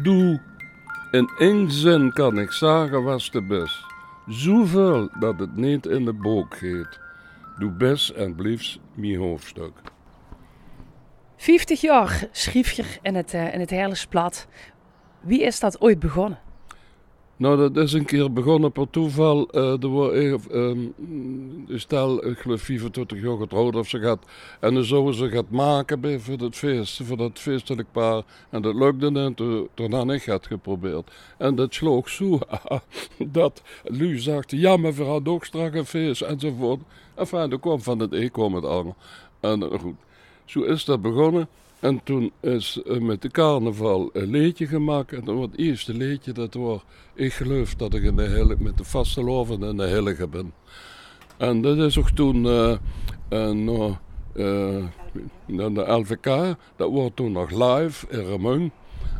Doe. In één zin kan ik zeggen was de best. Zoveel dat het niet in de boek gaat. Doe best en bliefs mijn hoofdstuk. 50 jaar schreef je in het, uh, in het Herlesblad. Wie is dat ooit begonnen? Nou, dat is een keer begonnen per toeval. Uh, er um, stel, ik geloof 25 jaar getrouwd of ze gaat. En dan zouden ze gaat maken bij, voor dat feest, voor dat feestelijk paar. En dat lukte niet, toen, had ik het geprobeerd. En dat sloeg zo dat Lu zegt, ja, maar we hadden ook straks een feest enzovoort. Enfin, dat kwam van het ik kwam het allemaal. En uh, goed, zo is dat begonnen. En toen is uh, met de carnaval een leedje gemaakt. En het eerste leedje, dat was... Ik geloof dat ik in de hele, met de vaste loven in de Hillige ben. En dat is ook toen... Uh, de LVK, dat wordt toen nog live in Remung.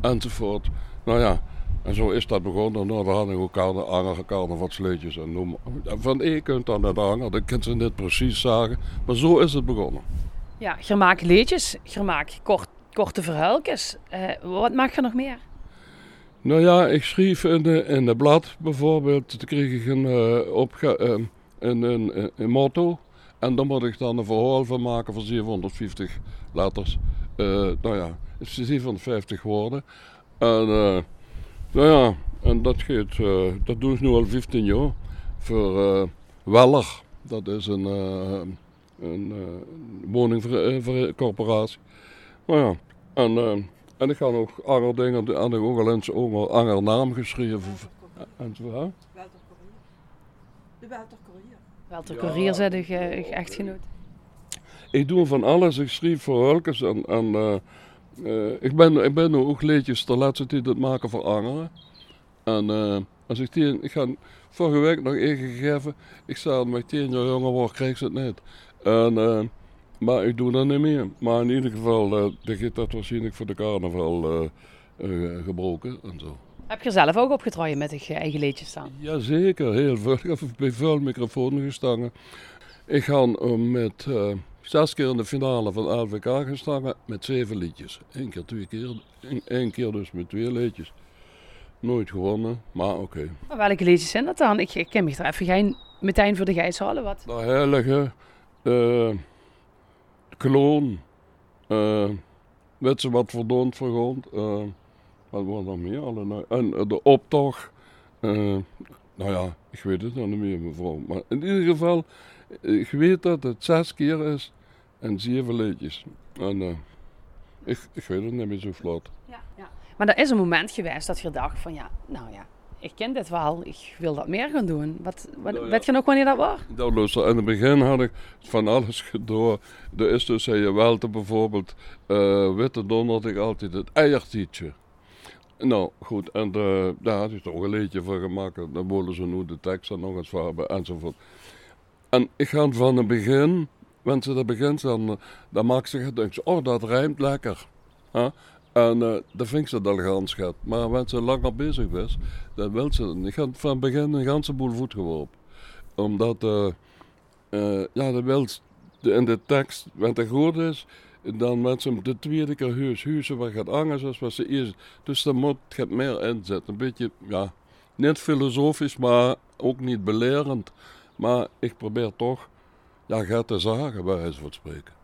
Enzovoort. Nou ja, en zo is dat begonnen. Nou, dan hadden we ook andere carnavalsleedjes en noem Van één kunt naar de ander, dat kunt ze niet precies zeggen. Maar zo is het begonnen. Ja, je maakt leedjes, je kort, korte verhuiltjes. Uh, wat maak je nog meer? Nou ja, ik schreef in de, in blad bijvoorbeeld, toen kreeg ik een, uh, een, een, een, motto. En dan moet ik dan een verhaal van maken van 750 letters. nou ja, het is 750 woorden. En nou ja, en dat, gaat, dat doen ze nu al 15 jaar. Voor Weller, dat is een een uh, woningcorporatie. Nou ja, en, uh, en ik ga nog andere dingen, en ik ook al eens ook al naam geschreven. En zo, hè? De Walter Courier. Walter Courier, ja. zei de ge, echtgenoot. Ik doe van alles. Ik schreef voor Hulkes en, en uh, uh, ik, ben, ik ben nu ook leedjes de laatste tijd het maken voor anderen. En uh, als ik die, ik ga vorige week nog ingegeven, ik zei met tien jaar jonger word, krijg ze het niet. En, uh, maar ik doe dat niet meer. Maar in ieder geval, uh, de gaat dat waarschijnlijk voor de carnaval uh, gebroken en zo. Heb je zelf ook opgetraaid met je eigen liedjes staan? Jazeker, heel veel. Ik heb bij veel microfoons gestangen. Ik ga met zes keer in de finale van LVK gestangen met zeven liedjes. Eén keer, twee keer. Eén keer dus met twee liedjes. Nooit gewonnen, maar oké. Okay. Welke liedjes zijn dat dan? Ik, ik ken me er even geen meteen voor de Gijshalen wat. De Heilige, kloon, uh, weet ze wat verdoond vergoond, uh, wat was nog meer? Alle, en de optocht, nou ja, ik weet het nog niet meer mevrouw. Maar in ieder geval, ik weet dat het zes keer is en zeven liedjes. En ik, ik weet het niet meer zo vlot. Ja, ja. Maar er is een moment geweest dat je dacht van ja, nou ja, ik ken dit wel, ik wil dat meer gaan doen. Wat, wat nou ja. weet je nog wanneer dat was? Nou, luister, in het begin had ik van alles door. De is dus, zei je wel, bijvoorbeeld, uh, witte don had ik altijd het eiertietje. Nou, goed, en de, daar had ik toch een liedje voor gemaakt. Dan wilden ze nu de tekst en nog eens hebben enzovoort. En ik ga van het begin, wanneer ze dat begint, dan, dan maak ze denk oh, dat rijmt lekker. Huh? En uh, dat vind ik ze al gans schat. Maar als ze langer bezig is, dan wil ze Ik heb van begin een ganse boel voet geworpen. Omdat, uh, uh, ja, dat wil in de tekst, wanneer het goed is, dan met ze de tweede keer huis, huizen wat gaat hangen zoals wat ze eerst. Dus dan moet meer inzetten. Een beetje, ja, niet filosofisch, maar ook niet belerend. Maar ik probeer toch, ja, gaat te zagen bij wijze van spreken.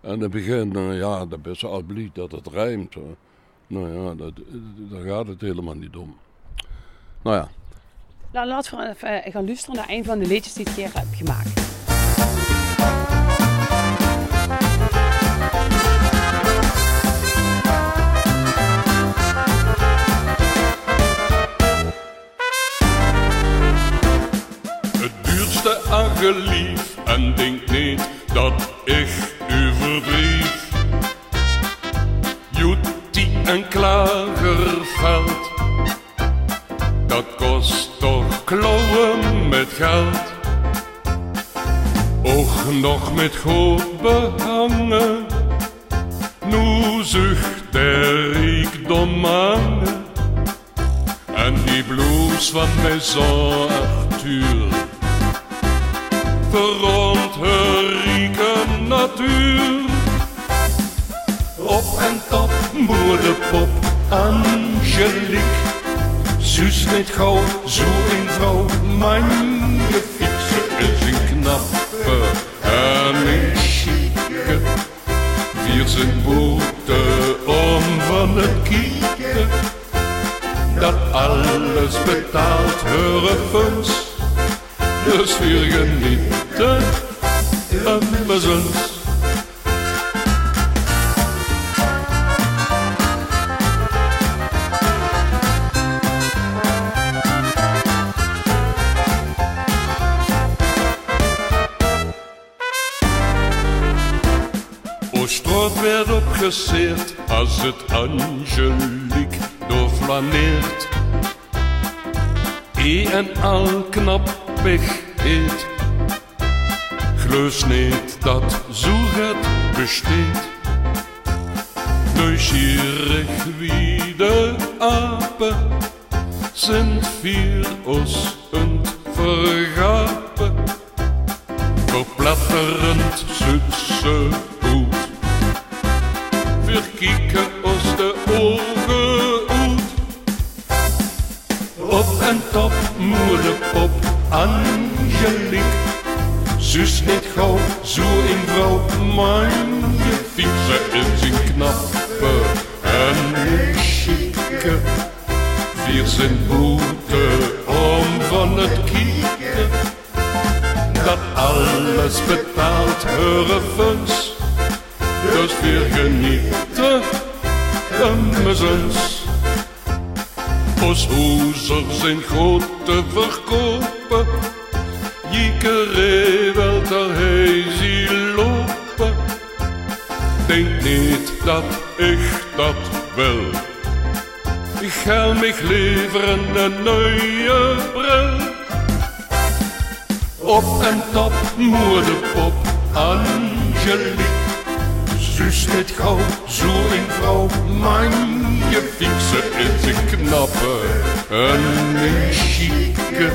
En in het begin, uh, ja, dat is al blij dat het rijmt. Nou ja, dat, daar gaat het helemaal niet om. Nou ja. Nou, laten we even gaan luisteren naar een van de liedjes die ik keer heb gemaakt. Het duurste aan Och nog met goed behangen, nu zucht de rijkdom aan. En die blouse van Maison Arthur verrond her rieke natuur. Op en top, boerenpop, Angelique. Zus niet gauw, zo een vrouw, als het Angelique doorflaneert. E en al knappig heet. Gleus niet dat zo het besteedt. Neugierig wie de apen sind vier ons vergapen. Verplatterend zutse chique. Vier zijn boete om van het kieken. Dat alles betaalt funds. Dus weer genieten, amusens. Ons hoezer zijn grote verkopen. Jiekere wel ter hij zie lopen. Denk niet dat ik dat wil. Ik ga mij leveren een nieuwe bril. Op en top moederpop Angelique. Zus niet gauw, zo een vrouw, mijn je fixe is een knappe en een chique.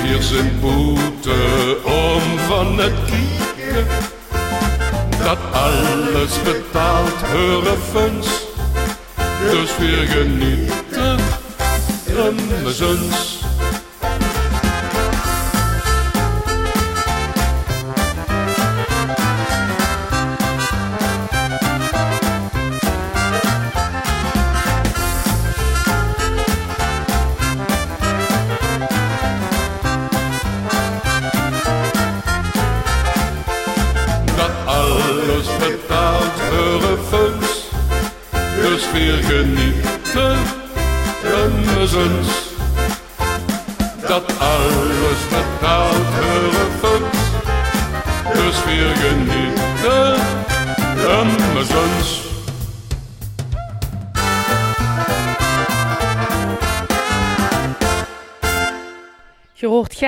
Vier zijn boete om van het kieken. Dat alles betaalt hun funds. Dus weer genieten, amusens. dat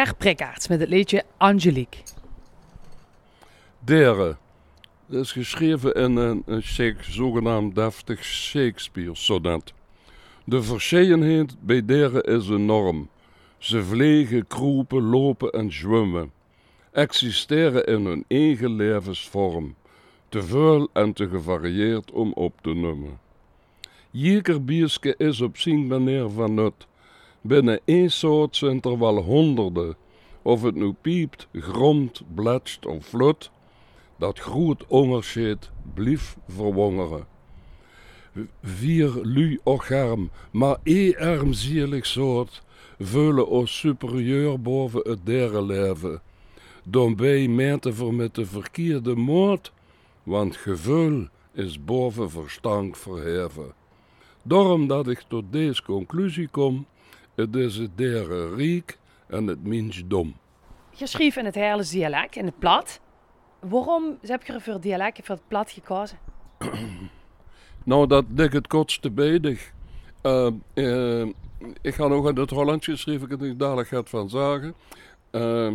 Ger met het liedje Angelique. Dere. Dat is geschreven in een, een zogenaamd deftig Shakespeare-sonnet. De verscheidenheid bij deren is enorm. Ze vliegen, kroepen, lopen en zwemmen. Existeren in hun eigen levensvorm. Te veel en te gevarieerd om op te noemen. Ieder bierske is op zijn manier van nut. Binnen één soort zijn er wel honderden. Of het nu piept, gromt, bletst of flut, dat groot onderscheid blief verwongeren. Vier lu ocharm, maar één arm zierlijk soort, veulen ons superieur boven het derde leven. Dan bij meten voor met de verkeerde moord, want gevoel is boven verstand verheven. Daarom dat ik tot deze conclusie kom, het is het derde riek en het minst dom. Je schreef in het Herles dialect, in het plat. Waarom heb je voor het dialect voor het plat gekozen? Nou, dat ligt het kortste bedig. Uh, uh, ik ga nog in het Hollands geschreven, ik het dadelijk gaat van zagen. Uh,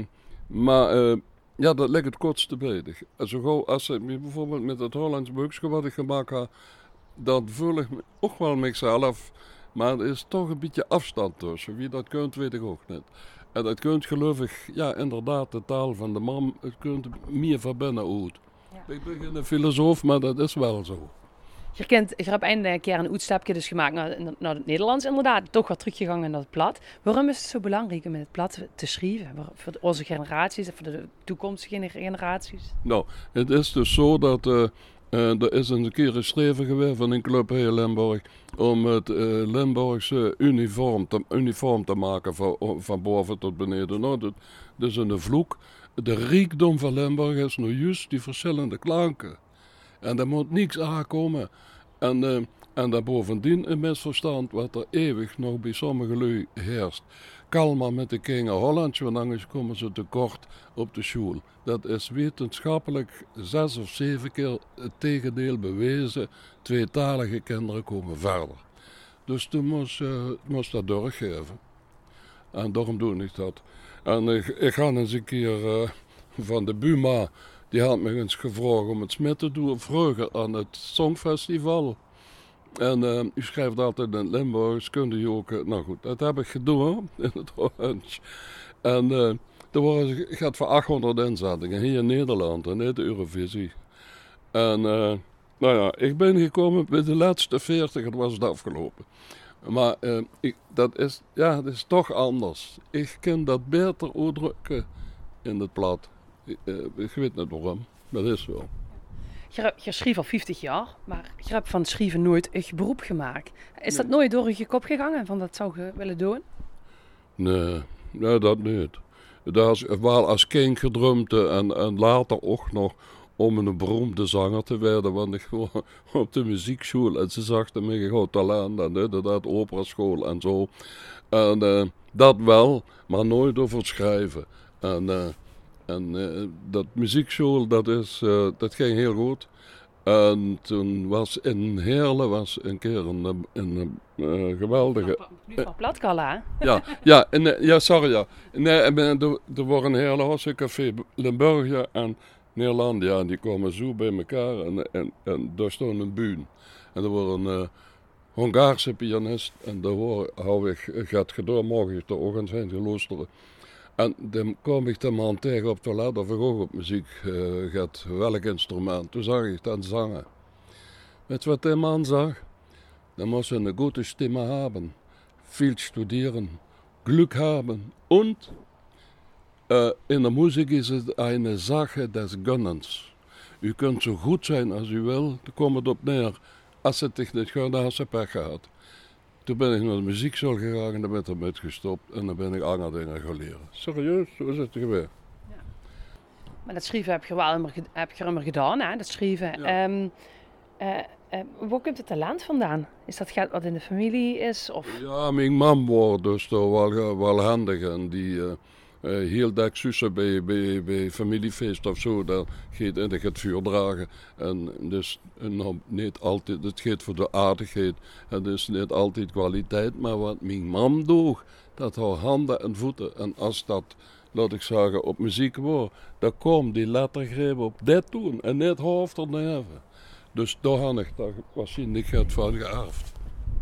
maar uh, ja, dat ligt het kortste bedig. Zo als ik bijvoorbeeld met het Hollands boekje wat ik gemaakt heb, dat voel ik me ook wel mezelf. Maar er is toch een beetje afstand tussen. Wie dat kunt, weet ik ook niet. En dat kunt geloof ik, ja, inderdaad, de taal van de man, het kunt meer van binnen uit. Ja. Ik ben geen filosoof, maar dat is wel zo. Je, kent, je hebt eindelijk een keer een uitstapje dus gemaakt naar, naar het Nederlands inderdaad. Toch wat teruggegangen naar het plat. Waarom is het zo belangrijk om het plat te schrijven? Voor onze generaties en voor de toekomstige generaties? Nou, het is dus zo dat... Uh, er is een keer geschreven geweest van een club hier in Limburg om het uh, Limburgse uniform te, uniform te maken van, van boven tot beneden. Nou, dat, is een vloek. De rijkdom van Limburg is nu juist die verschillende klanken. En er moet niks aankomen. En, uh, en daar bovendien een misverstand wat er eeuwig nog bij sommige lui heerst. Kalma met de Kinger Holland, want anders komen ze tekort op de school. Dat is wetenschappelijk zes of zeven keer het tegendeel bewezen. Tweetalige kinderen komen verder. Dus toen moest, uh, moest dat doorgeven. En daarom doe ik dat. En ik, ga eens een keer uh, van de Buma die had me eens gevraagd om het met te doen vroeger aan het Songfestival. En uh, u schrijft altijd in Limburgs, kunt u ook... Uh, nou goed, dat heb ik gedaan in het Orange. En uh, er gaat voor 800 inzettingen hier in Nederland en niet de Eurovisie. En nou ja, ik ben gekomen bij de laatste 40, het was het afgelopen. Maar ik, dat, is, ja, dat is toch anders. Ik kan dat beter uitdrukken in het plat. Ik weet niet waarom, dat is wel. Je, je schreef al 50 jaar, maar je hebt van schrijven nooit een beroep gemaakt. Is dat nooit door je kop gegaan van dat zou je willen doen? Nee, nee dat niet. Dat is wel als kind gedroomd en, en later ook nog om een beroemde zanger te worden. Want ik gewoon op de muziekschool en ze zag me gewoon talent en inderdaad operaschool en zo. En uh, dat wel, maar nooit over schrijven. En uh, en uh, dat muziekschool, dat, is, uh, dat ging heel goed. En toen was in Heerlen was een keer een, een, een uh, geweldige... Nu van Platkala, Ja, ja, ja, sorry, ja. Nee, er, er waren Heerlen was een café Limburgia en Nederlandia. En die kwamen zo bij elkaar en, en, en daar stond een buun. En er was een Hongaarse pianist en daar hou ik, gaat gedaan morgen te ogen zijn geloosteren. En dan kwam ik de man tegen op het toilet of ik ook op muziek uh, gaat, welk instrument. Toen zag ik dat zangen. Weet wat de man zag? Dan moest je een goede stimme hebben, veel studeren, Glück haben und uh, in de muziek is het een Sache des Gönnens. U kunt zo goed zijn als u wil, daar komt het op neer. Als het zich niet gaat, dan je pech gehad. Toen ben ik naar de muziekschool gegaan en daar ben ik ermee gestopt en dan ben ik andere dingen gaan leren. Serieus, zo is het gebeurd. Ja. Maar dat schrijven heb je wel immer, heb je immer gedaan, hè? dat schrijven. Ja. Um, uh, uh, waar komt het talent vandaan? Is dat geld wat in de familie is? Of? Ja, mijn mam was dus toch wel, wel handig en die... Uh, uh, heel dag zussen bij, bij, bij familiefeest of zo, dan gaat en het vuur dragen. En dus nou, niet altijd, het gaat voor de aardigheid. Het is niet altijd kwaliteit, maar wat mijn mam doet, dat haar handen en voeten. En als dat, laat ik zeggen, op muziek wordt, dan komt die lettergreep op dit doen en niet hoofd of neven. Dus daar had ik waarschijnlijk het van geërfd.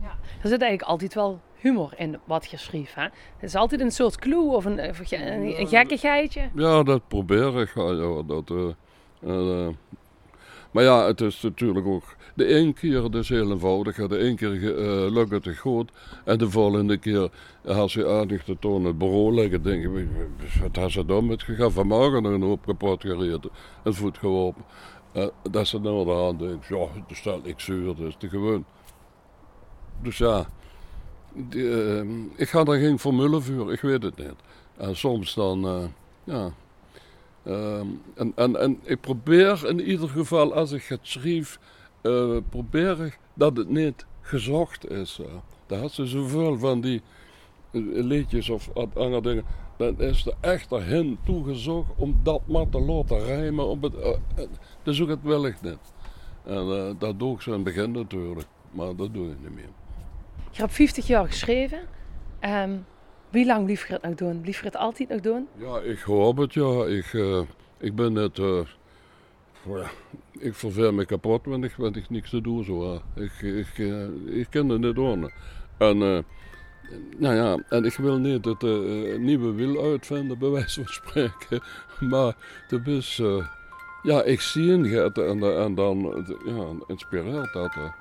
Ja, er zit eigenlijk altijd wel humor in wat je schreef. Hè? Het is altijd een soort clue of een, een, een gekkigheidje. Ja, dat probeer ik. Ja, dat, uh, uh, maar ja, het is natuurlijk ook... De ene keer het is heel eenvoudig. De ene keer uh, lukt het goed. En de volgende keer, als je aardig te tonen het bureau leggen, denk je... Wat has ze dan met gegaan? Vanmorgen nog een hoop kapot gereden. En voet geworpen. dat ze nou de hand denkt, ja, dat staat ik zuur, dat is te gewoon. Dus ja... Uh, ik ga daar geen formule voor, ik weet het niet. En soms dan, uh, ja. Uh, en, en, en ik probeer in ieder geval, als ik het schrijf, uh, probeer ik dat het niet gezocht is. daar had ze zoveel van die liedjes of andere dingen. Dan is er echt erheen toegezocht om dat maar te laten rijmen. Om het, dat zoek het wellicht niet. En dat doe ik zo in het begin natuurlijk, maar dat doe ik niet meer. Je hebt 50 jaar geschreven. Um, wie lang blief je het nog doen? Blief je het altijd nog doen? Ja, ik hoop het, ja. Ik, uh, ik ben net... Ja, ik verveel me kapot wanneer ik, ik niks te doen zo. Ik, ik, uh, ik ken het niet doen. En, nou ja, en ik wil niet het nieuwe wiel uitvinden, bij wijze van spreken. Maar de is Ja, ik zie Gert en, en dan ja, inspireert dat.